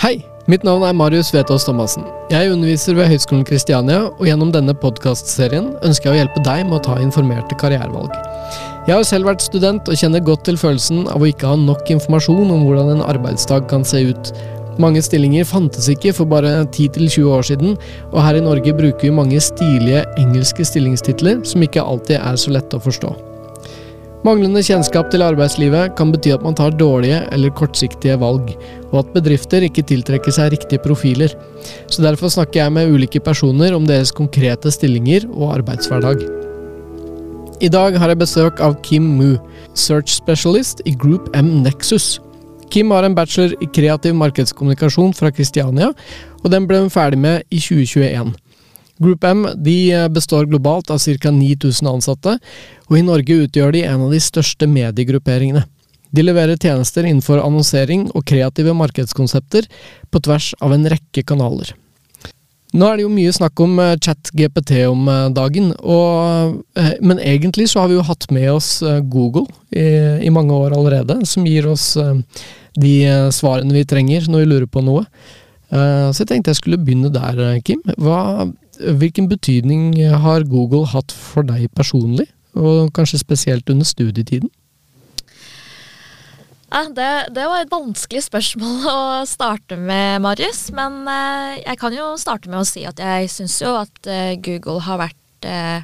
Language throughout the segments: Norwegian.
Hei, mitt navn er Marius Vetås Thomassen. Jeg underviser ved Høgskolen Kristiania, og gjennom denne podkastserien ønsker jeg å hjelpe deg med å ta informerte karrierevalg. Jeg har selv vært student og kjenner godt til følelsen av å ikke ha nok informasjon om hvordan en arbeidsdag kan se ut. Mange stillinger fantes ikke for bare 10-20 år siden, og her i Norge bruker vi mange stilige engelske stillingstitler som ikke alltid er så lette å forstå. Manglende kjennskap til arbeidslivet kan bety at man tar dårlige eller kortsiktige valg, og at bedrifter ikke tiltrekker seg riktige profiler. Så derfor snakker jeg med ulike personer om deres konkrete stillinger og arbeidshverdag. I dag har jeg besøk av Kim Mu, Search Specialist i Group M Nexus. Kim har en bachelor i kreativ markedskommunikasjon fra Kristiania, og den ble hun ferdig med i 2021. Group M de består globalt av ca. 9000 ansatte, og i Norge utgjør de en av de største mediegrupperingene. De leverer tjenester innenfor annonsering og kreative markedskonsepter på tvers av en rekke kanaler. Nå er det jo mye snakk om chat-GPT om dagen, og, men egentlig så har vi jo hatt med oss Google i, i mange år allerede, som gir oss de svarene vi trenger når vi lurer på noe. Så jeg tenkte jeg skulle begynne der, Kim. Hva, hvilken betydning har Google hatt for deg personlig, og kanskje spesielt under studietiden? Det, det, var et vanskelig spørsmål å starte med, Marius. Men eh, jeg kan jo starte med å si at jeg syns jo at eh, Google har vært eh,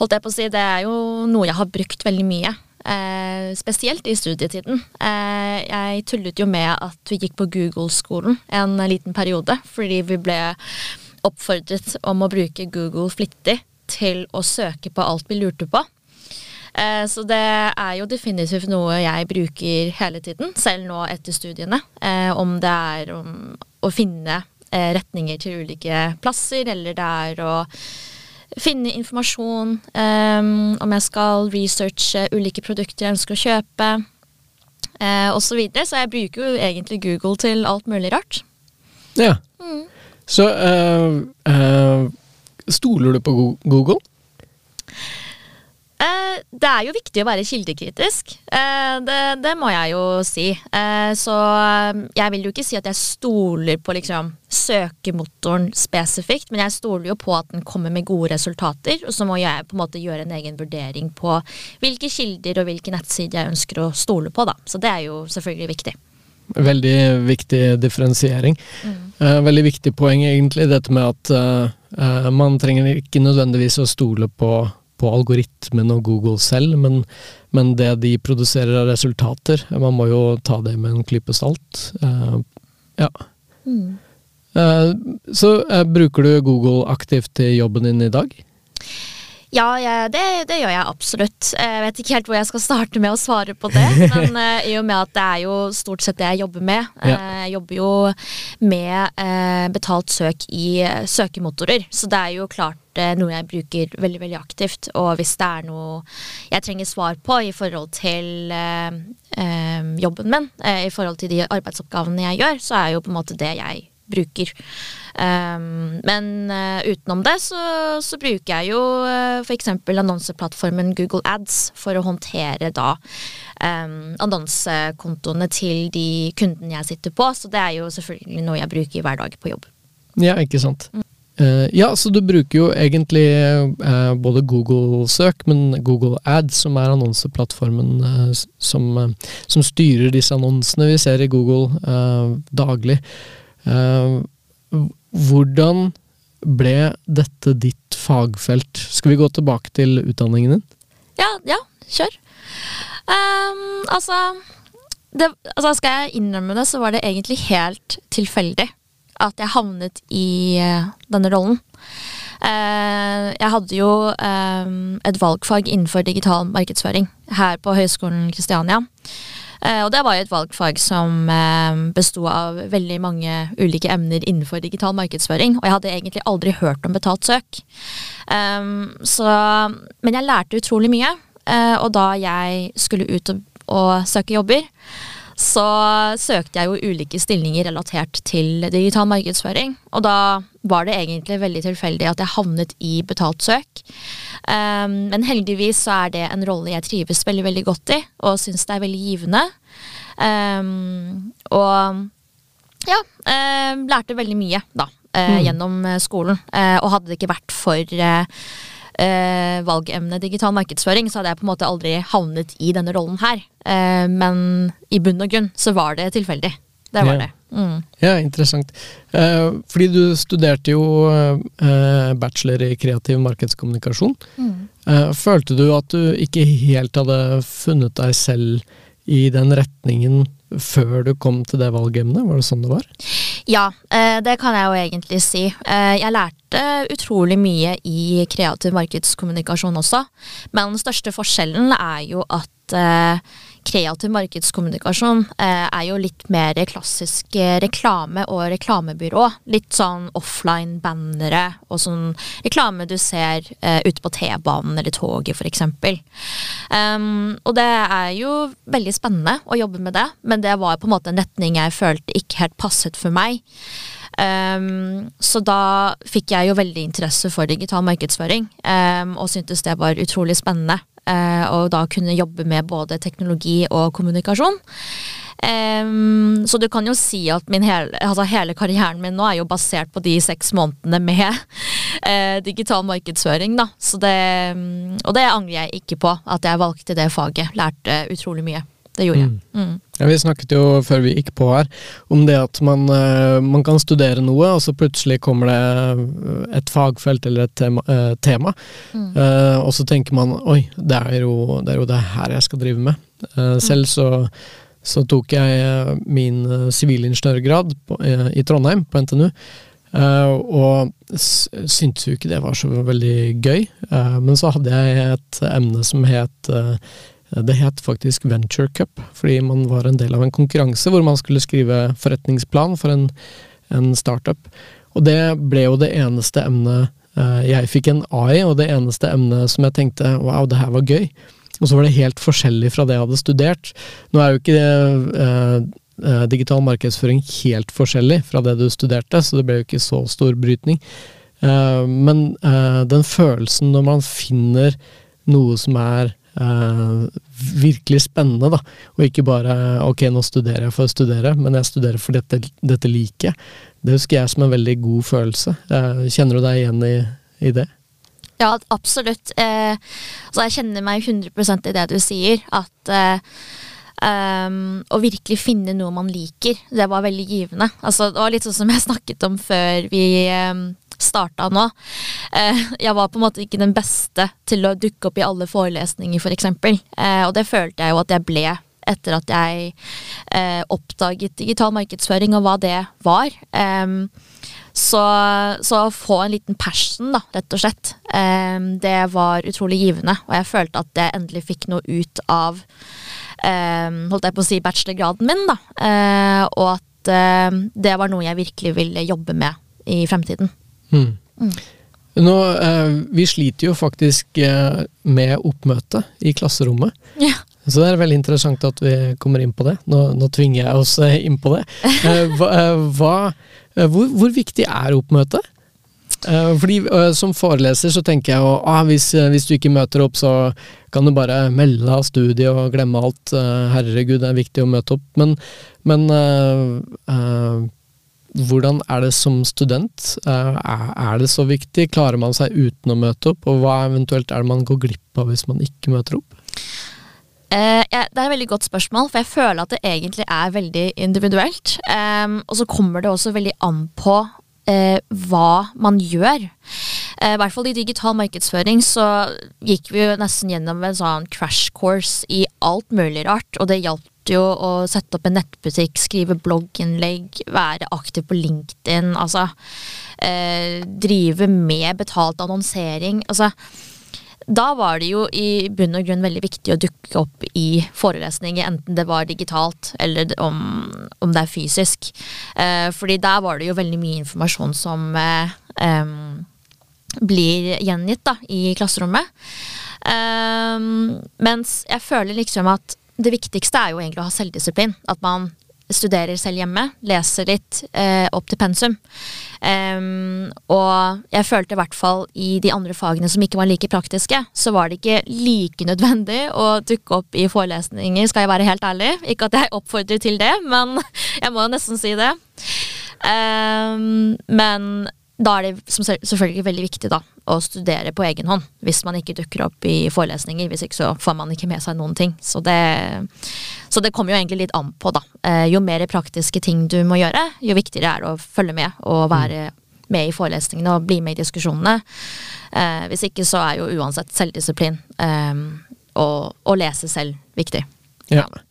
Holdt jeg på å si, det er jo noe jeg har brukt veldig mye. Spesielt i studietiden. Jeg tullet jo med at vi gikk på Google-skolen en liten periode, fordi vi ble oppfordret om å bruke Google flittig til å søke på alt vi lurte på. Eh, så det er jo definitivt noe jeg bruker hele tiden, selv nå etter studiene. Eh, om det er om å finne eh, retninger til ulike plasser, eller det er å finne informasjon om jeg skal researche ulike produkter jeg ønsker å kjøpe, osv. Så, videre. så jeg bruker jo egentlig Google til alt mulig rart. Ja. Mm. Så uh, uh, stoler du på Google? Uh, det er jo viktig å være kildekritisk. Det, det, må jeg jo si. Så jeg vil jo ikke si at jeg stoler på liksom, søkemotoren spesifikt, men jeg stoler jo på at den kommer med gode resultater. Og så må jeg på en måte gjøre en egen vurdering på hvilke kilder og hvilke nettsider jeg ønsker å stole på. Da. Så det er jo selvfølgelig viktig. Veldig viktig differensiering. Mm. veldig viktig poeng egentlig, dette med at man trenger ikke nødvendigvis å stole på på algoritmen og Google selv, men, men, det de produserer av resultater Man må jo ta det med en klype salt. Uh, ja. Mm. Uh, så bruker du Google aktivt i jobben din i dag? Ja, jeg, det, det, gjør jeg absolutt. Jeg vet ikke helt hvor jeg skal starte med å svare på det. Men uh, i og med at det er jo stort sett det jeg jobber med. Ja. jeg jobber jo med uh, betalt søk i søkemotorer. Så det er jo klart noe jeg bruker veldig veldig aktivt. Og hvis det er noe jeg trenger svar på i forhold til jobben min, i forhold til de arbeidsoppgavene jeg gjør, så er jo på en måte det jeg bruker. Um, men uh, utenom det så, så, bruker jeg jo uh, f.eks. annonseplattformen Google Ads for å håndtere da um, annonsekontoene til de kundene jeg sitter på. Så det er jo selvfølgelig noe jeg bruker hver dag på jobb. Ja, ikke sant. Mm. Uh, ja, så du bruker jo egentlig uh, både Google-søk, men Google Ads, som er annonseplattformen uh, som, som, styrer disse annonsene vi ser i Google daglig. Hvordan ble dette ditt fagfelt? Skal vi gå tilbake til utdanningen din? Ja, ja, kjør. Um, altså, det, altså Skal jeg innrømme det, så var det egentlig helt tilfeldig at jeg havnet i uh, denne rollen. Uh, jeg hadde jo um, et valgfag innenfor digital markedsføring her på Høgskolen Kristiania. Eh, og det var jo et valgfag som eh, besto av veldig mange ulike emner innenfor digital markedsføring. Og jeg hadde egentlig aldri hørt om betalt søk. Um, så, men jeg lærte utrolig mye. Eh, og da jeg skulle ut og, og søke jobber, så søkte jeg jo ulike stillinger relatert til digital markedsføring. Og da var det egentlig veldig tilfeldig at jeg havnet i betalt søk. Um, men heldigvis så er det en rolle jeg trives veldig veldig godt i, og syns det er veldig givende. Um, og Ja. um, lærte veldig mye, da. Uh, Mm. Gjennom eh, skolen. Uh, og hadde det ikke vært for eh, eh, valgemnet digital markedsføring, så hadde jeg på en måte aldri havnet i denne rollen her. Eh, men i bunn og grunn så var det tilfeldig. Det var Ja. det. Mm. Ja, interessant. Eh, fordi du studerte jo eh, bachelor i kreativ markedskommunikasjon. Eh, følte du at du ikke helt hadde funnet deg selv i den retningen før du kom til det valgemnet? Var det sånn det var? Ja, eh, det kan jeg jo egentlig si. Eh, jeg lærte utrolig mye i kreativ markedskommunikasjon også. Men den største forskjellen er jo at eh, kreativ markedskommunikasjon eh, er jo litt mer klassisk eh, reklame og reklamebyrå. Litt sånn offline bannere og sånn reklame du ser eh, ute på T-banen eller toget f.eks. Um, og det er jo veldig spennende å jobbe med det, men det var på en måte en retning jeg følte ikke helt passet for meg. Um, så da fikk jeg jo veldig interesse for digital markedsføring, um, og syntes det var utrolig spennende. Uh, og da kunne jobbe med både teknologi og kommunikasjon. Um, så du kan jo si at min hele, altså hele karrieren min nå er jo basert på de seks månedene med uh, digital markedsføring. Da. Så det, um, og det angrer jeg ikke på, at jeg valgte det faget. Lærte utrolig mye. Det gjorde jeg. Mm. Ja, vi snakket jo før vi gikk på her om det at man, eh, man kan studere noe, og så plutselig kommer det eh, et fagfelt eller et tema. eh, tema. Mm. Eh, og så tenker man oi, det er jo det, er jo det her jeg skal drive med. Eh, selv så, så tok jeg min sivilingeniørgrad eh, i Trondheim, på NTNU. og syntes jo ikke det var så veldig gøy. Men så hadde jeg et emne som het det het faktisk Venture Cup, fordi man var en del av en konkurranse hvor man skulle skrive forretningsplan for en, en startup. Og det ble jo det eneste emnet eh, jeg fikk en A i, og det eneste emnet som jeg tenkte wow, det her var gøy. Og så var det helt forskjellig fra det jeg hadde studert. Nå er jo ikke det, eh, digital markedsføring helt forskjellig fra det du studerte, så det ble jo ikke så stor brytning. Eh, men eh, den følelsen når man finner noe som er eh, virkelig spennende, da, og ikke bare ok, nå studerer jeg for å studere, men jeg studerer for dette, dette liket. Det husker jeg som en veldig god følelse. Eh, kjenner du deg igjen i, i det? Ja, absolutt. Eh, altså jeg kjenner meg 100% i det du sier. At um, å virkelig finne noe man liker, det var veldig givende. Altså, det var litt sånn som jeg snakket om før vi um, starta nå. Eh, jeg var på en måte ikke den beste til å dukke opp i alle forelesninger, f.eks. For eksempel. eh, og det følte jeg jo at jeg ble etter at jeg eh, oppdaget digital markedsføring og hva det var. Em, så, så å få en liten passion, da, rett og slett, em, det var utrolig givende. Og jeg følte at jeg endelig fikk noe ut av em, holdt jeg på å si bachelorgraden min, da. Eh, og at em, det var noe jeg virkelig ville jobbe med i fremtiden. Hmm. Mm. Nå, eh, vi sliter jo faktisk eh, med oppmøte i klasserommet. Ja. Så det er veldig interessant at vi kommer inn på det. Nå, nå tvinger jeg oss eh, inn på det. Eh, hva, eh, eh, hvor, hvor viktig er oppmøte? Fordi Som foreleser så tenker jeg jo ah, hvis, hvis du ikke møter opp, så kan du bare melde av studiet og glemme alt. Herregud, det er viktig å møte opp. Men, men hvordan er det som student? Eh, er, det så viktig? Klarer man seg uten å møte opp? Og hva eventuelt er det man går glipp av hvis man ikke møter opp? Eh, det er et veldig godt spørsmål, for jeg føler at det egentlig er veldig individuelt. Em, og så kommer det også veldig an på eh, hva man gjør. Eh, I hvert fall i digital markedsføring så gikk vi jo nesten gjennom en sånn crash course i alt mulig rart, og det hjalp jo å sette opp en nettbutikk, skrive blogginnlegg, være aktiv på LinkedIn, altså eh, drive med betalt annonsering. altså da var det jo i bunn og grunn veldig viktig å dukke opp i forelesninger, enten det var digitalt eller om, om det er fysisk. Eh, fordi der var det jo veldig mye informasjon som eh, eh, blir gjengitt da, i klasserommet. Mens jeg føler liksom at det viktigste er jo egentlig å ha selvdisiplin. At man studerer selv hjemme, leser litt eh, opp til pensum. Um, og jeg følte i hvert fall i de andre fagene som ikke var like praktiske, så var det ikke like nødvendig å dukke opp i forelesninger, skal jeg være helt ærlig. Ikke at jeg oppfordrer til det, men jeg må nesten si det. Um, men da er det selvfølgelig veldig viktig da, å studere på egen hånd hvis man ikke dukker opp i forelesninger. Hvis ikke så får man ikke med seg noen ting. Så det, så det kommer jo egentlig litt an på, da. Eh, jo mer praktiske ting du må gjøre, jo viktigere er det å følge med og være med i forelesningene og bli med i diskusjonene. Eh, hvis ikke så er jo uansett selvdisiplin eh, og å lese selv viktig. Ja. Det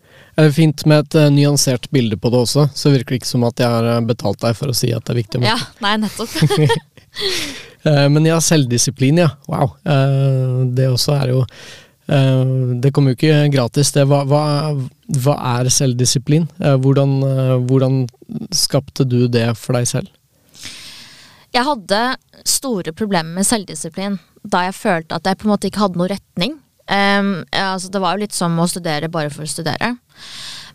fint med et uh, nyansert bilde på det også, så virker det ikke som at jeg har eh, betalt deg for å si at det er viktig. Ja, nei, nettopp. uh, men ja, selvdisiplin, ja. Wow. Det også er jo Det kommer jo ikke gratis, det. Hva, hva, hva er selvdisiplin? Hvordan, hvordan skapte du det for deg selv? Jeg hadde store problemer med selvdisiplin da jeg følte at jeg på en måte ikke hadde noe retning. Um, altså det var jo litt som å studere bare for å studere.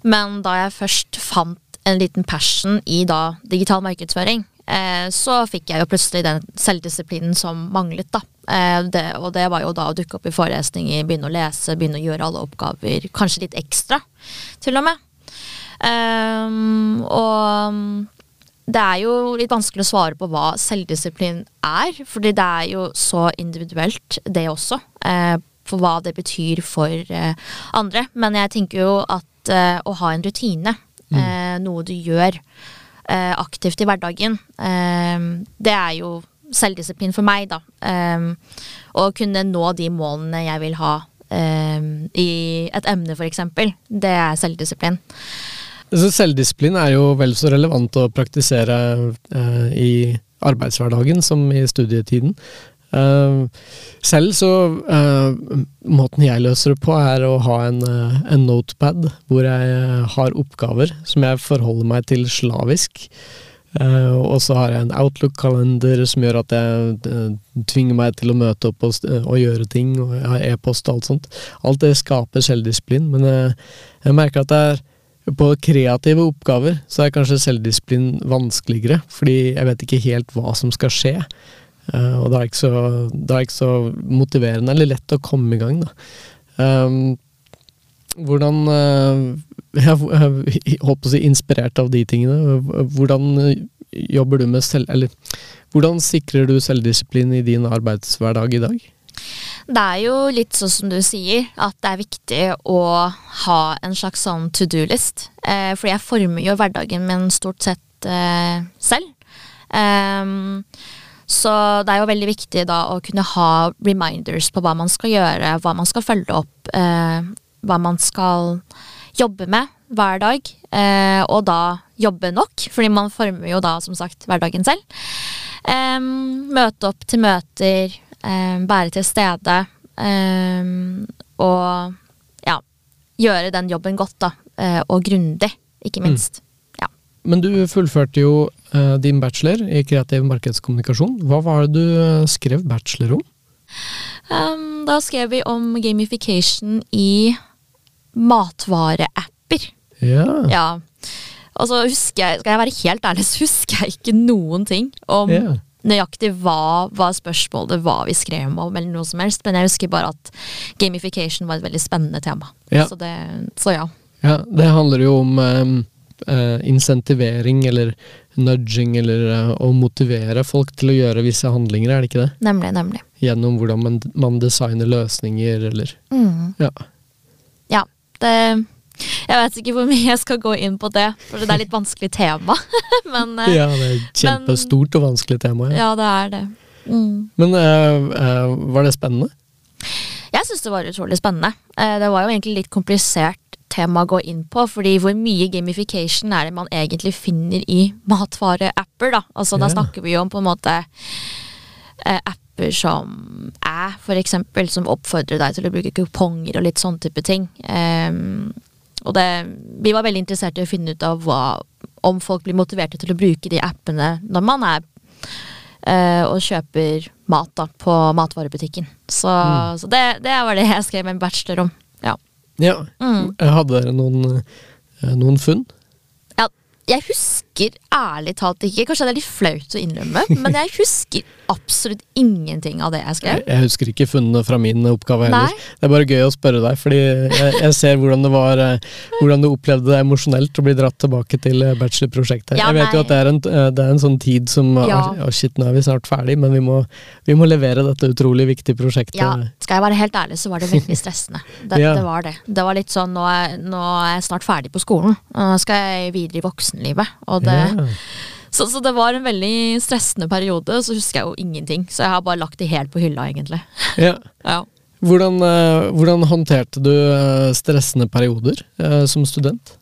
Men da jeg først fant en liten passion i da digital markedsføring, eh, så fikk jeg jo plutselig den selvdisiplinen som manglet, da. Eh, det, og det var jo da å dukke opp i forelesninger, begynne å lese, begynne å gjøre alle oppgaver, kanskje litt ekstra, til og med. Um, og det er jo litt vanskelig å svare på hva selvdisiplin er, fordi det er jo så individuelt, det også. Eh, for hva det betyr for eh, andre. Men jeg tenker jo at eh, å ha en rutine, mm. Eh, noe du gjør aktivt i hverdagen, det er jo selvdisiplin for meg, da. Å kunne nå de målene jeg vil ha i et emne, f.eks. Det er selvdisiplin. Så selvdisiplin er jo vel så relevant å praktisere i arbeidshverdagen som i studietiden. Uh, selv så uh, Måten jeg løser det på, er å ha en, uh, en notepad hvor jeg har oppgaver som jeg forholder meg til slavisk. og så har jeg en Outlook-kalender som gjør at jeg tvinger meg til å møte opp og, og gjøre ting, og jeg har e-post og alt sånt. Alt det skaper selvdisiplin, men jeg merker at er på kreative oppgaver så er kanskje selvdisiplin vanskeligere, fordi jeg vet ikke helt hva som skal skje. Uh, og da er, det ikke så, motiverende eller lett å komme i gang, da. Um, hvordan uh, Jeg holdt å si inspirert av de tingene. Hvordan jobber du med selv... Eller hvordan sikrer du selvdisiplin i din arbeidshverdag i dag? Det er jo litt sånn som du sier, at det er viktig å ha en slags sånn to do-list. Eh, fordi jeg former jo hverdagen min stort sett eh, selv. Um, så det er jo veldig viktig da å kunne ha reminders på hva man skal gjøre, hva man skal følge opp, eh, hva man skal jobbe med hver dag. Eh, og da jobbe nok, fordi man former jo da som sagt hverdagen selv. Eh, møte opp til møter, være til stede. og ja, gjøre den jobben godt, da. Eh, og grundig, ikke mm. minst. Men du fullførte jo uh, din bachelor i kreativ markedskommunikasjon. Hva var det du uh, skrev bachelor om? Um, da skrev vi om gamification i matvareapper. Ja. ja. Og så husker jeg, skal jeg være helt ærlig, så husker jeg ikke noen ting om yeah. nøyaktig hva var spørsmålet, hva vi skrev om, eller noe som helst. Men jeg husker bare at gamification var et veldig spennende tema. Ja. Så, det, så ja. ja. Det handler jo om um uh, insentivering eller nudging, eller uh, å motivere folk til å gjøre visse handlinger, er det ikke det? Nemlig, nemlig. Gjennom hvordan man, man designer løsninger, eller mm. Ja. Ja. Det jeg vet ikke hvor mye jeg skal gå inn på det, for det er litt vanskelig tema. men, uh, ja, det er et kjempestort men, og vanskelig tema. Ja, ja det er det. Mm. Men var det spennende? Jeg syns det var utrolig spennende. det var jo egentlig litt komplisert tema å gå inn på, fordi hvor mye gamification er det man egentlig finner i matvareapper, da? Altså, ja. da snakker vi jo om på en måte eh, apper som Æ, for eksempel, som oppfordrer deg til å bruke kuponger og litt sånn type ting. Um, og det, vi var veldig interessert i å finne ut av hva, om folk blir motiverte til å bruke de appene når man er uh, og kjøper mat da, på matvarebutikken. Så, mm. så det, det, var det jeg skrev en bachelor om. Ja. Mm. Hadde dere noen, eh, noen funn? Ja, jeg husker ærlig talt ikke, kanskje det er litt flaut å innrømme, men jeg husker absolutt ingenting av det jeg skrev. Jeg, jeg husker ikke funnene fra min oppgave heller. Nei. Det er bare gøy å spørre deg, fordi jeg, jeg ser hvordan det var eh, Hvordan du opplevde det emosjonelt å bli dratt tilbake til eh, bachelorprosjektet. Ja, jeg vet jo at det er, en, eh, det er en sånn tid som Ja. Å, shit, nå er vi snart ferdig, men vi må, vi må levere dette utrolig viktige prosjektet. Ja, skal jeg være helt ærlig, så var det veldig stressende. Det, Ja. det var det. Det var litt sånn, nå er, nå er jeg snart ferdig på skolen, nå skal jeg videre i voksenlivet. Og det, yeah. så, så det var en veldig stressende periode, så husker jeg jo ingenting. Så jeg har bare lagt det helt på hylla, egentlig. Yeah. Ja. Hvordan, eh, hvordan håndterte du eh, stressende perioder eh, som student?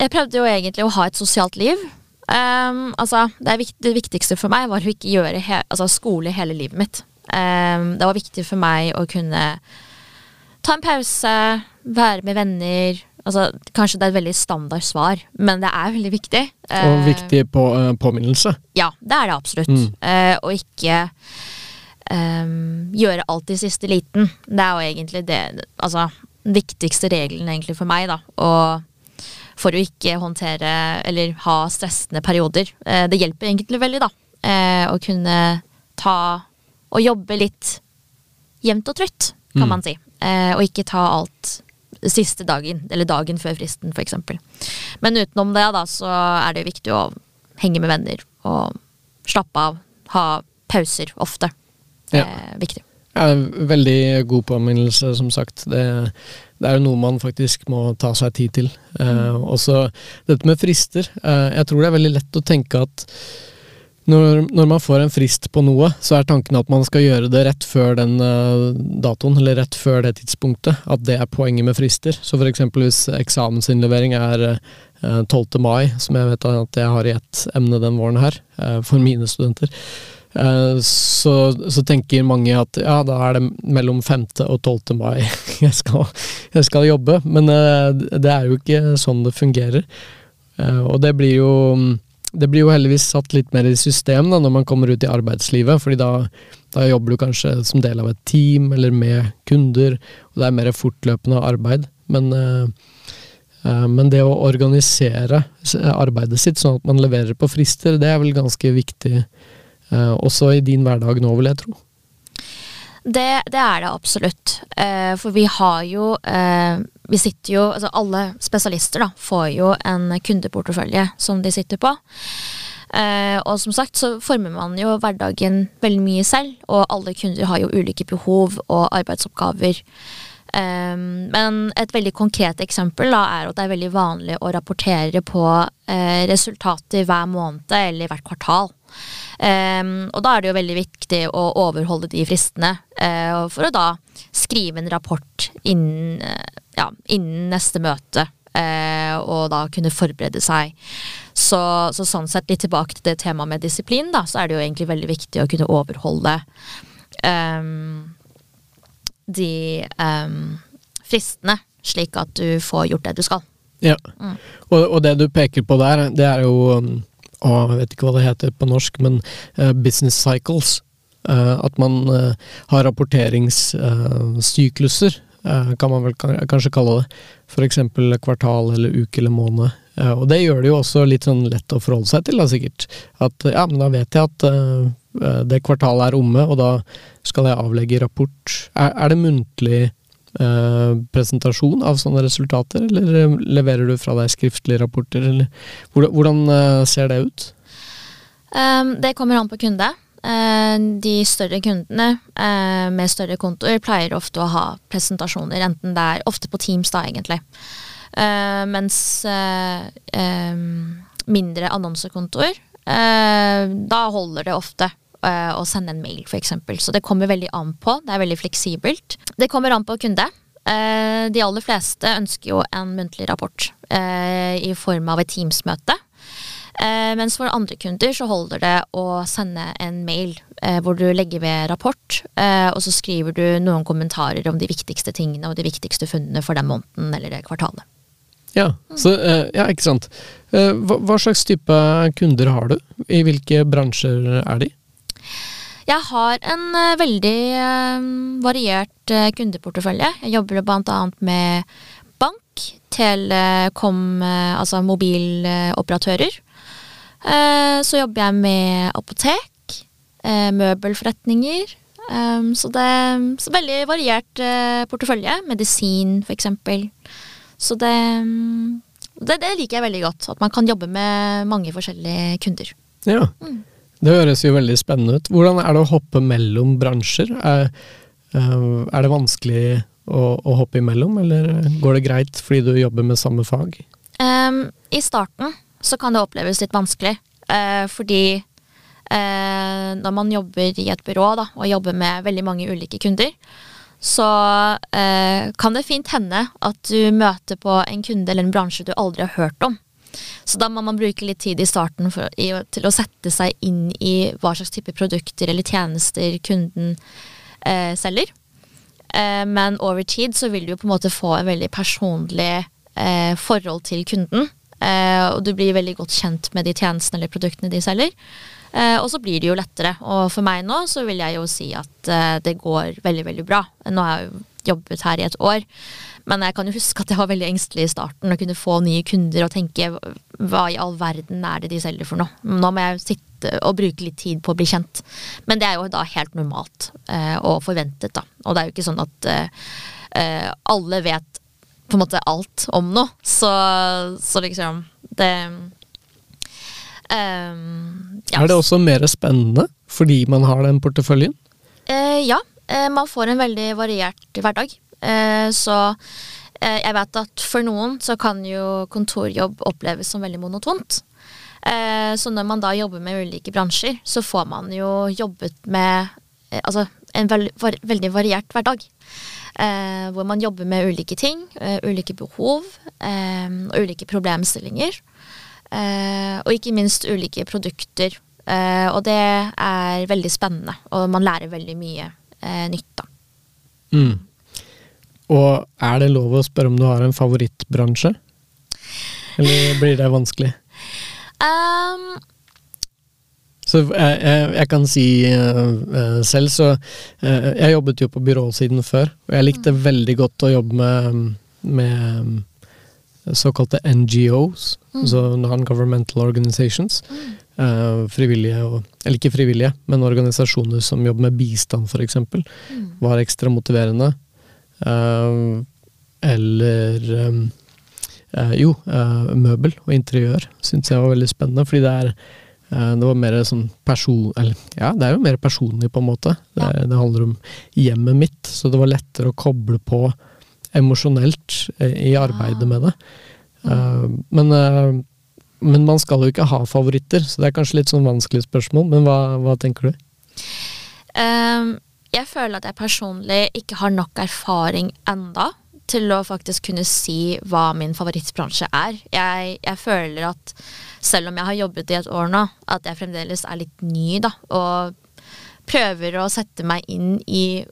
Jeg prøvde jo egentlig å ha et sosialt liv. Um, altså, det, vikt, det viktigste for meg var å ikke gjøre he altså, skole hele livet mitt. Um, det var viktig for meg å kunne ta en pause, være med venner. Altså, kanskje det er et veldig standard svar, men det er veldig viktig. Og Ehm, viktig på, eh, påminnelse. Ja, det er det absolutt. Mm. Eh, og ikke um, gjøre alt i siste liten. Det er jo egentlig det Altså, viktigste regelen egentlig for meg, da. Og for å ikke håndtere eller ha stressende perioder. Det hjelper egentlig veldig, da. Å kunne ta og jobbe litt jevnt og trutt, kan Mm. man si. Og ikke ta alt siste dagen, eller dagen før fristen, f.eks. Men utenom det, da, så er det viktig å henge med venner og slappe av. Ha pauser ofte. Det Ja. er viktig. Ja, veldig god påminnelse, som sagt. Det, det er jo noe man faktisk må ta seg tid til. Eh, også dette med frister. Eh, jeg tror det er veldig lett å tenke at når, når man får en frist på noe, så er tanken at man skal gjøre det rett før den eh, datoen, eller rett før det tidspunktet. At det er poenget med frister. Så for eksempel hvis eksamensinnlevering er eh, 12. mai, som jeg vet at jeg har i ett emne den våren her, eh, for mine studenter, Eh, så, så tenker mange at ja, da er det mellom 5. og 12. mai jeg skal, jeg skal jobbe. Men eh, det er jo ikke sånn det fungerer. Eh, og det blir jo det blir jo heldigvis satt litt mer i system da, når man kommer ut i arbeidslivet, fordi da, da jobber du kanskje som del av et team eller med kunder, og det er mer fortløpende arbeid. Men, eh, eh, men det å organisere arbeidet sitt sånn at man leverer på frister, det er vel ganske viktig eh, også i din hverdag nå, vil jeg tro. Det, det er det absolutt. Uh, for vi har jo eh, Vi sitter jo Altså alle spesialister da får jo en kundeportefølje som de sitter på. Eh, og som sagt så former man jo hverdagen veldig mye selv, og alle kunder har jo ulike behov og arbeidsoppgaver. Eh, men et veldig konkret eksempel da, er at det er veldig vanlig å rapportere på eh, resultater hver måned eller hvert kvartal. Um, og da er det jo veldig viktig å overholde de fristene, uh, for å da skrive en rapport innen, eh, ja, innen neste møte. eh, og da kunne forberede seg. Så, så sånn sett, litt tilbake til det temaet med disiplin, da, så er det jo egentlig veldig viktig å kunne overholde um, de um, fristene, slik at du får gjort det du skal. Ja. Mm. Og, og det du peker på der, det er jo um, å, Jeg vet ikke hva det heter på norsk, men uh, business cycles. Uh, at man uh, har rapporteringssykluser, kan man vel kanskje kalle det. F.eks. kvartal eller uke eller måned. Eh, og det gjør det jo også litt sånn lett å forholde seg til, da sikkert. At ja, men da vet jeg at eh, det kvartalet er omme, og da skal jeg avlegge rapport. Er, er det muntlig eh, presentasjon av sånne resultater, eller eh, leverer du fra deg skriftlige rapporter, eller hvordan, hvordan eh, ser det ut? Um, det kommer an på kunde. Eh, de større kundene eh, med større kontoer pleier ofte å ha presentasjoner, enten det er ofte på Teams, da, egentlig. Eh, mens mindre annonsekontoer, eh, da holder det ofte å sende en mail, f.eks. Så det kommer veldig an på. Det er veldig fleksibelt. Det kommer an på kunde. De aller fleste ønsker jo en muntlig rapport i form av et Teams-møte. Eh, mens for andre kunder så holder det å sende en mail eh, hvor du legger ved rapport, eh, og så skriver du noen kommentarer om de viktigste tingene og de viktigste funnene for den måneden eller det kvartalet. Ja, så, eh, ja ikke sant. Eh, hva, hva slags type kunder har du? I hvilke bransjer er de? Jeg har en eh, veldig variert kundeportefølje. Jeg jobber annet med bank, telekom, altså mobiloperatører. Eh, så jobber jeg med apotek, eh, møbelforretninger. Um, så det er veldig variert uh, portefølje. Medisin, for eksempel. Så det, det, det, liker jeg veldig godt. At man kan jobbe med mange forskjellige kunder. Ja, mm. Det høres jo veldig spennende ut. Hvordan er det å hoppe mellom bransjer? Er, er det vanskelig å, å, hoppe imellom, eller går det greit fordi du jobber med samme fag? Um, I starten så kan det oppleves litt vanskelig, Eh, fordi eh, når man jobber i et byrå da, og jobber med veldig mange ulike kunder, så eh, kan det fint hende at du møter på en kunde eller en bransje du aldri har hørt om. Så da må man bruke litt tid i starten for, i, til å sette seg inn i hva slags type produkter eller tjenester kunden eh, selger. Eh, men over tid så vil du jo på en måte få en veldig personlig eh, forhold til kunden. Eh, og du blir veldig godt kjent med de tjenestene eller produktene de selger. Eh, og så blir det jo lettere. Og for meg nå så vil jeg jo si at eh, det går veldig, veldig bra. Nå har jeg jo jobbet her i et år. Men jeg kan jo huske at jeg var veldig engstelig i starten å kunne få nye kunder og tenke hva i all verden er det de selger for noe. Nå må jeg sitte og bruke litt tid på å bli kjent. Men det er jo da helt normalt og forventet, da. Og det er jo ikke sånn at alle vet på en måte alt om noe. Så, så liksom det Um, ja. Er det også mer spennende fordi man har den porteføljen? Uh, ja, uh, man får en veldig variert hverdag. Uh, så jeg vet at for noen så kan jo kontorjobb oppleves som veldig monotont. så når man da jobber med ulike bransjer, så får man jo jobbet med altså en veldig variert hverdag. Hvor man jobber med ulike ting, ulike behov og ulike problemstillinger. Eh, og ikke minst ulike produkter. Eh, og det er veldig spennende, og man lærer veldig mye eh, nytt, da. Mm. Og er det lov å spørre om du har en favorittbransje? Eller blir det vanskelig? Um, så jeg, jeg, jeg, kan si uh, selv, så uh, Jeg jobbet jo på byråsiden før, og jeg likte mm. veldig godt å jobbe med, med såkalte NGOs, mm. så non-governmental organizations. Mm. Uh, frivillige, og, eller ikke frivillige, men organisasjoner som jobber med bistand, f.eks., mm. var ekstra motiverende. Uh, eller um, uh, jo, møbel og interiør syns jeg var veldig spennende, fordi det er det var mer sånn person... Eller ja, det er jo mer personlig, på en måte. Det, ja. det handler om hjemmet mitt, så det var lettere å koble på emosjonelt eh, i arbeidet med det. Mm. men, uh, men, man skal jo ikke ha favoritter, så det er kanskje litt sånn vanskelig spørsmål. Men hva, hva tenker du? Um, jeg føler at jeg personlig ikke har nok erfaring enda til å faktisk kunne si hva min favorittbransje er. Jeg, jeg, føler at selv om jeg har jobbet i et år nå, at jeg fremdeles er litt ny, da. Og prøver å sette meg inn i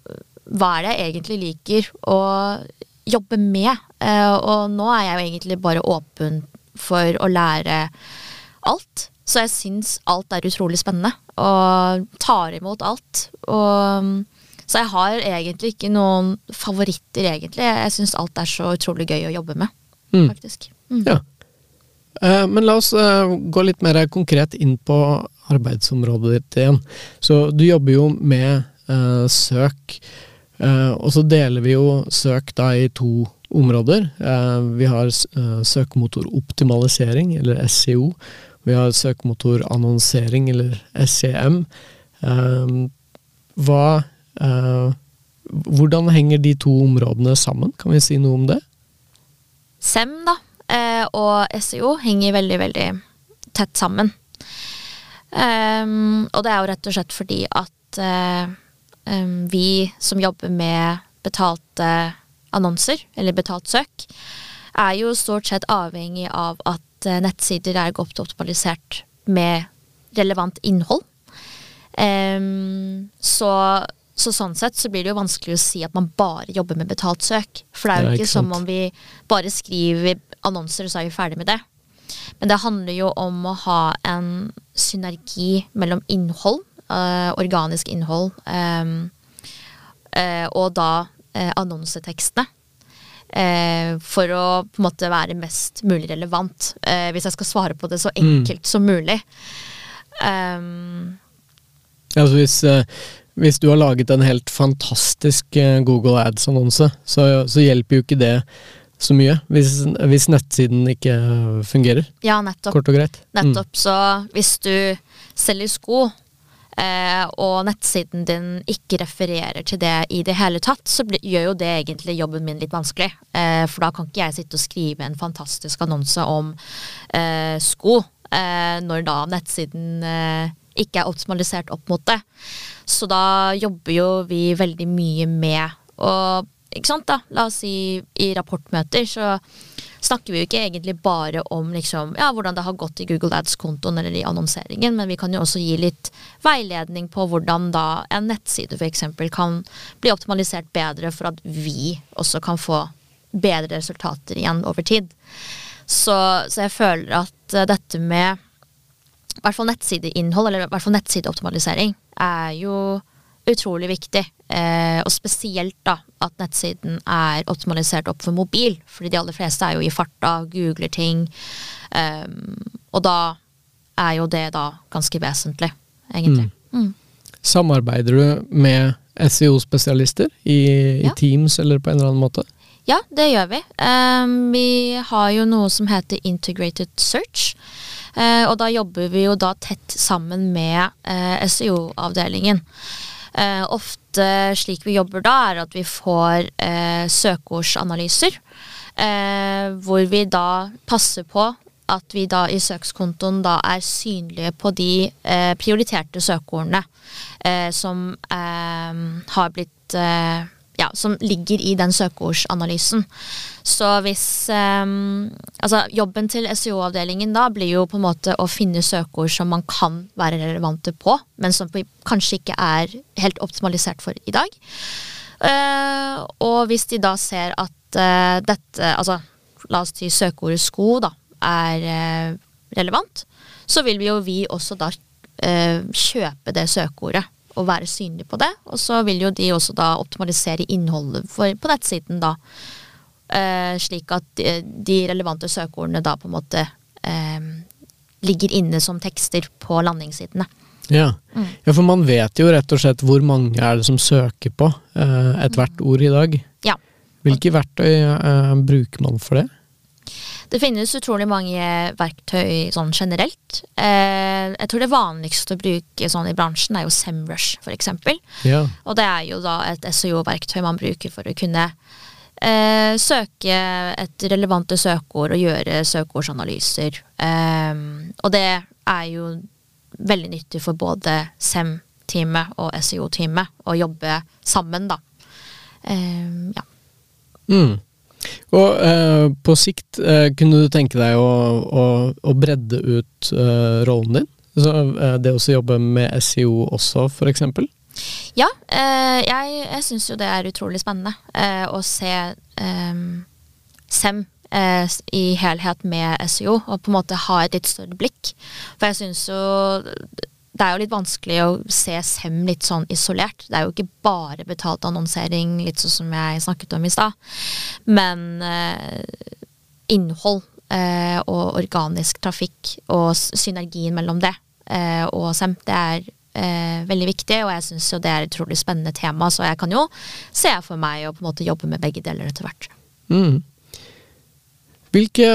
hva er det jeg egentlig liker, og jobbe med. Uh, og nå er jeg jo egentlig bare åpen for å lære alt. Så jeg syns alt er utrolig spennende, og tar imot alt. Og, så jeg har egentlig ikke noen favoritter, egentlig. Jeg syns alt er så utrolig gøy å jobbe med, mm. faktisk. Mm. Ja. Uh, men la oss uh, gå litt mer konkret inn på arbeidsområdet ditt igjen. Så du jobber jo med søk. Uh, og så deler vi jo søk da i to områder. Uh, vi har uh, søkemotoroptimalisering, eller SEO. Vi har søkemotorannonsering, eller SEM. hva Hvordan henger de to områdene sammen? Kan vi si noe om det? SEM da, og SEO henger veldig, veldig tett sammen. Um, og det er jo rett og slett fordi at um, vi som jobber med betalte annonser, eller betalt søk, er jo stort sett avhengig av at uh, nettsider er godt optimalisert med relevant innhold. Um, så, så, sånn sett så blir det jo vanskelig å si at man bare jobber med betalt søk. For det er jo ikke, ikke som om vi bare skriver annonser, og så er vi ferdig med det. Men det handler jo om å ha en synergi mellom innhold øh, organisk innhold, øh, og da annonsetekstene. For å på en måte være mest mulig relevant. Hvis jeg skal svare på det så enkelt mm. som mulig. Um, altså hvis, hvis, du har laget en helt fantastisk eh, Google Ads-annonse, så, så, hjelper jo ikke det så mye hvis, hvis, nettsiden ikke fungerer. Ja, nettopp. Kort og greit. Nettopp. Mm. Så hvis du selger sko, eh, og nettsiden din ikke refererer til det i det hele tatt, så gjør jo det egentlig jobben min litt vanskelig. Eh, for da kan ikke jeg sitte og skrive en fantastisk annonse om eh, sko, eh, når da nettsiden eh, ikke er optimalisert opp mot det. Så da jobber jo vi veldig mye med å ikke sant da, La oss si i rapportmøter så snakker vi jo ikke egentlig bare om liksom, ja, hvordan det har gått i Google Ads-kontoen eller i annonseringen, men vi kan jo også gi litt veiledning på hvordan da en nettside f.eks. kan bli optimalisert bedre for at vi også kan få bedre resultater igjen over tid. Så, så jeg føler at uh, dette med i hvert fall nettsideinnhold, eller i hvert fall nettsideoptimalisering, er jo utrolig viktig. Eh, og spesielt da at nettsiden er optimalisert opp for mobil, fordi de aller fleste er jo i farta, googler ting. Eh, og da er jo det da ganske vesentlig, egentlig. Mm. Mm. Samarbeider du med SEO-spesialister i, ja. i, Teams eller på en eller annen måte? Ja, det gjør vi. Um, vi har jo noe som heter Integrated Search. Uh, og da jobber vi jo da tett sammen med uh, SEO-avdelingen. Eh, ofte slik vi jobber da, er at vi får eh, søkeordsanalyser. Eh, hvor vi da passer på at vi da i søkskontoen da er synlige på de eh, prioriterte søkeordene eh, som eh, har blitt ja, som ligger i den søkeordsanalysen. Så hvis um, Altså, jobben til SEO-avdelingen da blir jo på en måte å finne søkeord som man kan være relevante på, men som vi kanskje ikke er helt optimalisert for i dag. Uh, og hvis de da ser at uh, dette Altså, la oss si søkeordet sko, da, er uh, relevant, så vil vi jo vi også da kjøpe det søkeordet å være synlig på det. Og så vil jo de også da optimalisere innholdet for, på nettsiden, da. Eh, slik at de, de, relevante søkeordene da på en måte eh, ligger inne som tekster på landingssidene. Ja. Mm. ja. for man vet jo rett og slett hvor mange er det som søker på eh, ethvert mm. ord i dag. Ja. Hvilke verktøy eh, bruker man for det? Det finnes utrolig mange verktøy sånn generelt. Eh, jeg tror det vanligste å bruke sånn i bransjen er jo Semrush, f.eks. Ja. Og det er jo da et SEO-verktøy man bruker for å kunne eh, søke et relevante søkeord og gjøre søkeordsanalyser. Eh, og det er jo veldig nyttig for både SEM-teamet og SEO-teamet å jobbe sammen, da. Eh, ja. Mm. Og eh, på sikt, eh, kunne du tenke deg å, å, å bredde ut eh, rollen din? Så, eh, det å jobbe med SEO også, eksempel? Ja, eh, jeg, jeg syns jo det er utrolig spennende eh, å se SEM i helhet med SEO, og på en måte ha et litt større blikk. For jeg syns jo det er jo litt vanskelig å se SEM litt sånn isolert. Det er jo ikke bare betalt annonsering, litt sånn som jeg snakket om i stad. Men eh, innhold eh, og organisk trafikk og synergien mellom det eh, og SEM, det er eh, veldig viktig. Og jeg syns jo det er et utrolig spennende tema, så jeg kan jo se for meg å på en måte jobbe med begge deler etter hvert. Mm. Hvilke,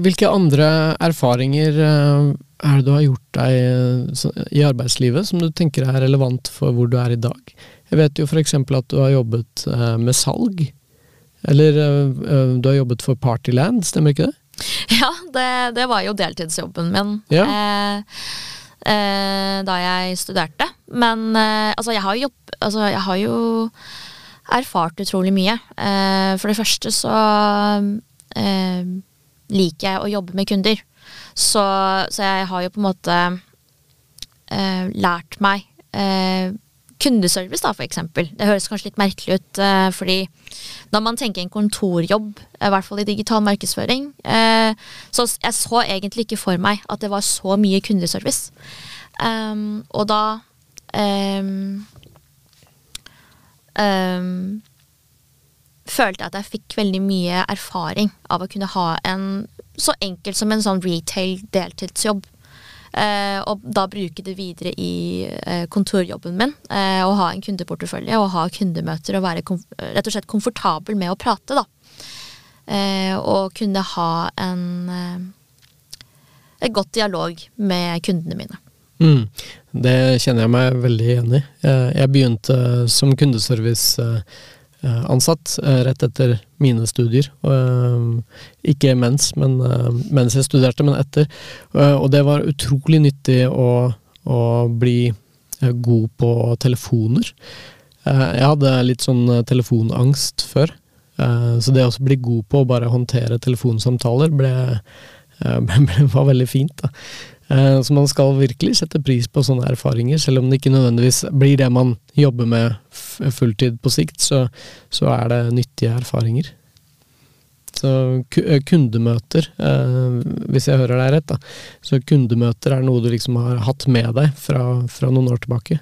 hvilke, andre erfaringer eh, er det du har gjort deg eh, i arbeidslivet som du tenker er relevant for hvor du er i dag? Jeg vet jo f.eks. at du har jobbet eh, med salg. Eller du har jobbet for Partyland, stemmer ikke det? Ja, det, det var jo deltidsjobben min ja. eh, eh, da jeg studerte. Men eh, altså, jeg har, jobb, altså, jeg har jo erfart utrolig mye. for det første så eh, liker jeg å jobbe med kunder. Så, så, jeg har jo på en måte eh, lært meg eh, kundeservice, da, for eksempel. Det høres kanskje litt merkelig ut, eh, fordi når man tenker en kontorjobb, i hvert fall i digital markedsføring, eh, så jeg så egentlig ikke for meg at det var så mye kundeservice. Um, og da um, um, følte jeg at jeg fikk veldig mye erfaring av å kunne ha en så enkelt som en sånn retail deltidsjobb. Eh, og da bruke det videre i eh, kontorjobben min. Eh, og ha en kundeportefølje og ha kundemøter og være rett og slett komfortabel med å prate, da. Eh, og kunne ha en eh, godt dialog med kundene mine. Mm. Det kjenner jeg meg veldig igjen i. Jeg begynte som kundeservice Eh, ansatt eh, rett etter mine studier. Eh, ikke mens, men mens jeg studerte, men etter. Og det var utrolig nyttig å, å bli god på telefoner. Jeg hadde litt sånn telefonangst før, så det å bli god på å bare håndtere telefonsamtaler ble, ble, var veldig fint. da. Eh, så man skal virkelig sette pris på sånne erfaringer, selv om det ikke nødvendigvis blir det man jobber med fulltid på sikt, så, så er det nyttige erfaringer. Så eh, kundemøter, eh, hvis jeg hører deg rett, da. Så kundemøter er noe du liksom har hatt med deg fra, fra noen år tilbake?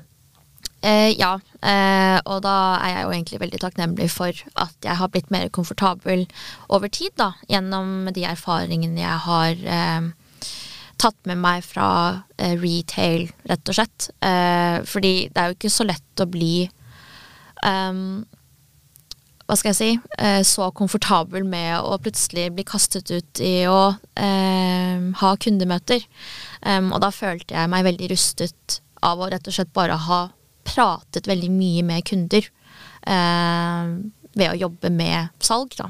Eh, ja, eh, og da er jeg jo egentlig veldig takknemlig for at jeg har blitt mer komfortabel over tid, da, gjennom de erfaringene jeg har eh, tatt med meg fra eh, retail, rett og slett. Eh, fordi det er jo ikke så lett å bli um, Hva skal jeg si eh, Så komfortabel med å plutselig bli kastet ut i å eh, ha kundemøter. Um, og da følte jeg meg veldig rustet av å rett og slett bare ha pratet veldig mye med kunder. Ved å jobbe med salg, da.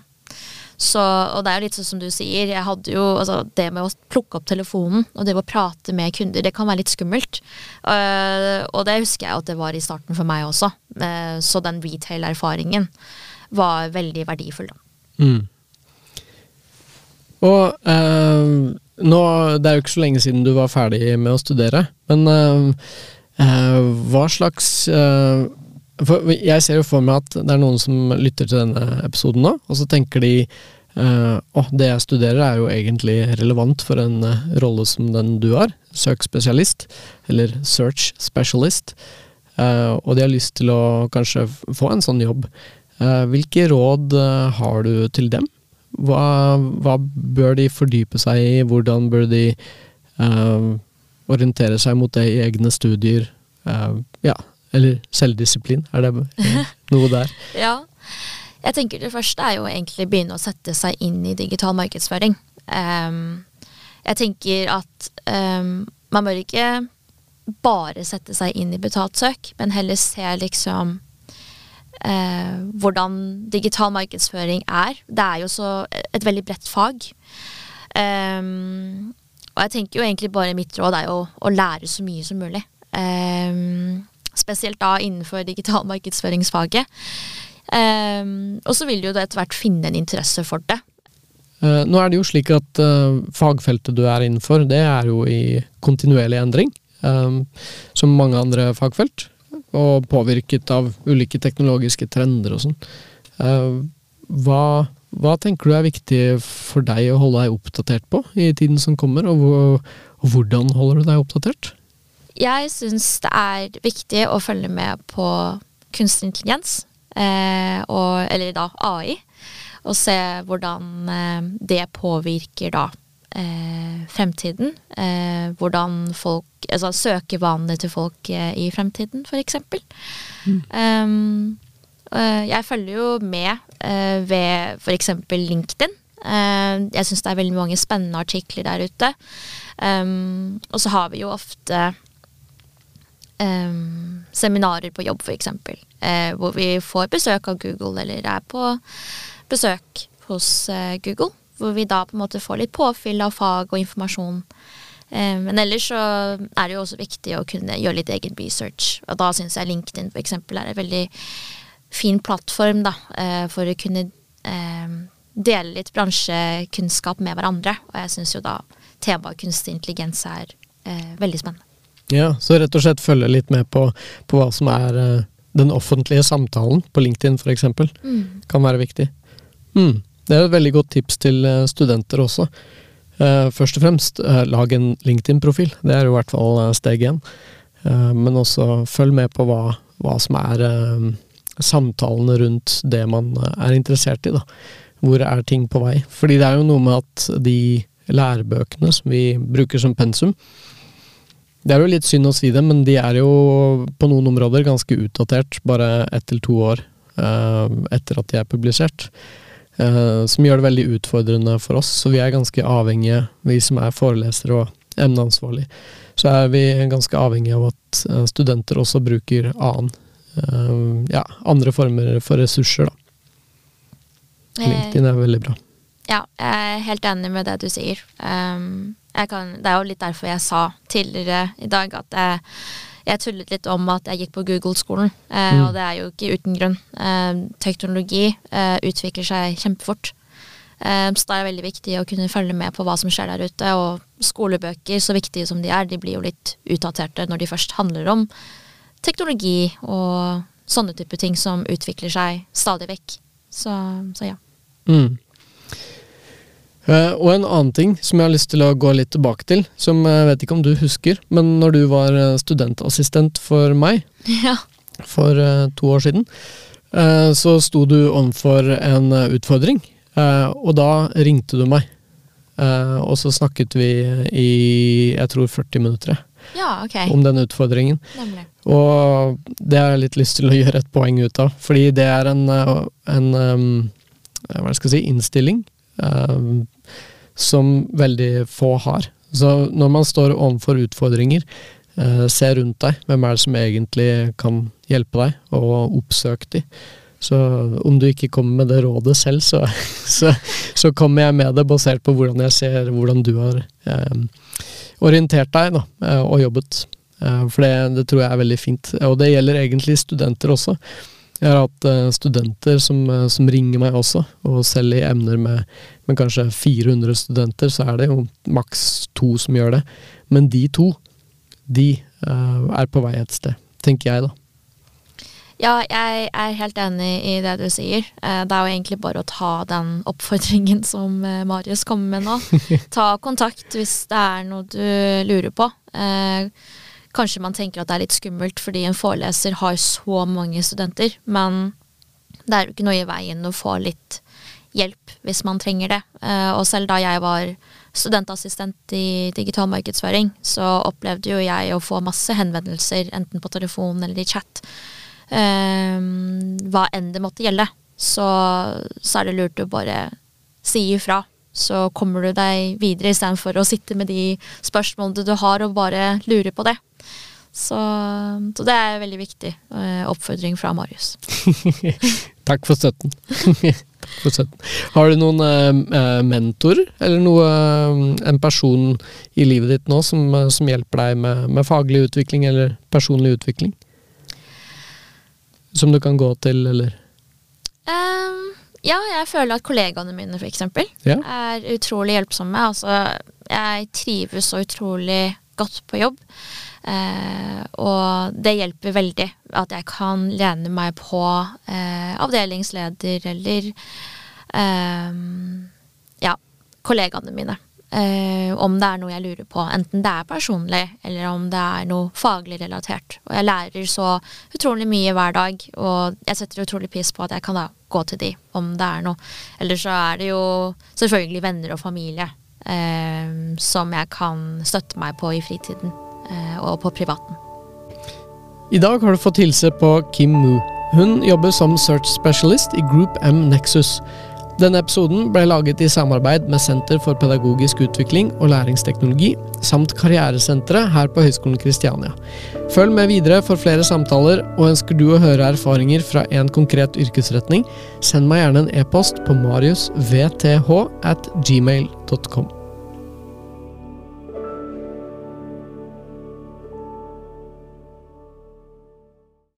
Så, og det er jo litt sånn som du sier, jeg hadde jo altså, det med å plukke opp telefonen og det med å prate med kunder, det kan være litt skummelt. Uh, og det husker jeg at det var i starten for meg også. Uh, så den retail-erfaringen var veldig verdifull, da. Mm. Og uh, nå, det er jo ikke så lenge siden du var ferdig med å studere, men hva slags for jeg ser jo for meg at det er noen som lytter til denne episoden nå, og så tenker de Uh, og det jeg studerer er jo egentlig relevant for en uh, rolle som den du har, søkspesialist, eller search specialist, uh, og de har lyst til å kanskje få en sånn jobb. hvilke råd har du til dem? Hva, hva, bør de fordype seg i, hvordan bør de orientere seg mot det i egne studier? ja, eller selvdisiplin, er det noe der? ja. Jeg tenker Det første er jo egentlig begynne å sette seg inn i digital markedsføring. Um, jeg tenker at um, man bør ikke bare sette seg inn i betalt søk, men heller se liksom uh, hvordan digital markedsføring er. Det er jo så et veldig bredt fag. Um, og jeg tenker jo egentlig bare mitt råd er jo å lære så mye som mulig. Um, Spesielt da innenfor digital markedsføringsfaget. Um, og så vil du jo etter hvert finne en interesse for det. Uh, nå er det jo slik at uh, fagfeltet du er innenfor, det er jo i kontinuerlig endring. Um, som mange andre fagfelt. Og påvirket av ulike teknologiske trender og sånn. Uh, hva, hva, tenker du er viktig for deg å holde deg oppdatert på i tiden som kommer, og, og hvordan holder du deg oppdatert? Jeg syns det er viktig å følge med på kunstig intelligens, eh, og, eller da AI, og se hvordan eh, det påvirker da eh, fremtiden. Eh, hvordan folk Altså søkevanene til folk eh, i fremtiden, eksempel. Mm. Um, jeg følger jo med ved for eksempel LinkedIn. jeg syns det er veldig mange spennende artikler der ute. Um, og så har vi jo ofte um, seminarer på jobb, f.eks. Uh, hvor vi får besøk av Google, eller er på besøk hos uh, Google. Hvor vi da på en måte får litt påfyll av fag og informasjon. Uh, men ellers så er det jo også viktig å kunne gjøre litt egen research. Og da syns jeg LinkedIn f.eks. er en veldig fin plattform da, for å kunne dele litt bransjekunnskap med hverandre. Og jeg syns jo da temaet kunstig intelligens er veldig spennende. Ja, så rett og slett følge litt med på, på hva som er uh, den offentlige samtalen på LinkedIn f.eks. Mm. Kan være viktig. Mm. Det er et veldig godt tips til uh, studenter også. Uh, først og fremst, lag en LinkedIn-profil. Det er jo i hvert fall steg én. men også følg med på hva, hva som er samtalene rundt det man er interessert i. da. Hvor er ting på vei? Fordi det er jo noe med at de lærebøkene som vi bruker som pensum, det er jo litt synd å si det, men de er jo på noen områder ganske utdatert, bare ett til to år uh, etter at de er publisert. Uh, som gjør det veldig utfordrende for oss, så vi er ganske avhengige, vi som er forelesere og emneansvarlig, så er vi ganske avhengige av at uh, studenter også bruker annen, ja, andre former for ressurser, da. LinkedIn er veldig bra. Ja, jeg er helt enig med det du sier. Um, kan, det er jo litt derfor jeg sa tidligere i dag at jeg, jeg tullet litt om at jeg gikk på Google-skolen, eh, mm. og det er jo ikke uten grunn. Eh, teknologi eh, utvikler seg kjempefort. Eh, så det er veldig viktig å kunne følge med på hva som skjer der ute, og skolebøker, så viktige som de er, de blir jo litt utdaterte når de først handler om teknologi og sånne type ting som utvikler seg stadig vekk. Så, så ja. Mm. Uh, og en annen ting som jeg har lyst til å gå litt tilbake til, som jeg vet ikke om du husker, men når du var eh, studentassistent for meg ja. for uh, to år siden, uh, så sto du overfor en utfordring, og da ringte du meg. og så snakket vi i jeg tror 40 minutter ja, okay. om den utfordringen. Nemlig. Og det har jeg litt lyst til å gjøre et poeng ut av, fordi det er en, en um, hva skal jeg si, innstilling som veldig få har. Så når man står overfor utfordringer, eh, se rundt deg. Hvem er det som egentlig kan hjelpe deg, og oppsøk de. Så om du ikke kommer med det rådet selv, så, så, så kommer jeg med det basert på hvordan jeg ser hvordan du har eh, orientert deg da, eh, og jobbet. Eh, for det, det, tror jeg er veldig fint. Og det gjelder egentlig studenter også. Jeg har hatt uh, studenter som, uh, som, ringer meg også, og selv i emner med, med, kanskje 400 studenter, så er det jo maks to som gjør det. Men de to, de uh, er på vei et sted, tenker jeg da. Ja, jeg er helt enig i det du sier. Det er jo egentlig bare å ta den oppfordringen som Marius kommer med nå. Ta kontakt hvis det er noe du lurer på. Kanskje man tenker at det er litt skummelt fordi en foreleser har så mange studenter, men det er jo ikke noe i veien å få litt hjelp hvis man trenger det. Uh, og selv da jeg var studentassistent i digital markedsføring, så opplevde jo jeg å få masse henvendelser, enten på telefon eller i chat, uh, hva enn det måtte gjelde. Så, så er det lurt å bare si ifra så kommer du deg videre istedenfor å sitte med de spørsmålene du har og bare lure på det. Så, så det er en veldig viktig uh, oppfordring fra Marius. Takk for støtten. Takk for støtten. Har du noen eh, mentor, eller noe, en person i livet ditt nå som, som hjelper deg med, med, faglig utvikling eller personlig utvikling? Som du kan gå til, eller? Um, ja, jeg føler at kollegaene mine eksempel, ja. er utrolig hjelpsomme. Altså, jeg trives så utrolig godt på jobb. Eh, og det hjelper veldig at jeg kan lene meg på eh, avdelingsleder eller eh, ja, kollegaene mine. Uh, om det er noe jeg lurer på, enten det er personlig eller om det er noe faglig relatert. Og jeg lærer så utrolig mye hver dag, og jeg setter utrolig pris på at jeg kan da gå til de om det er noe. Eller så er det jo selvfølgelig venner og familie som jeg kan støtte meg på i fritiden uh, og på privaten. I dag har du fått hilse på Kim Moo. Hun jobber som search specialist i Group M Nexus. Denne episoden ble laget i samarbeid med Senter for pedagogisk utvikling og læringsteknologi, samt Karrieresenteret her på Høgskolen Kristiania. Følg med videre for flere samtaler, og ønsker du å høre erfaringer fra en konkret yrkesretning, send meg gjerne en e-post på mariusvth at gmail.com.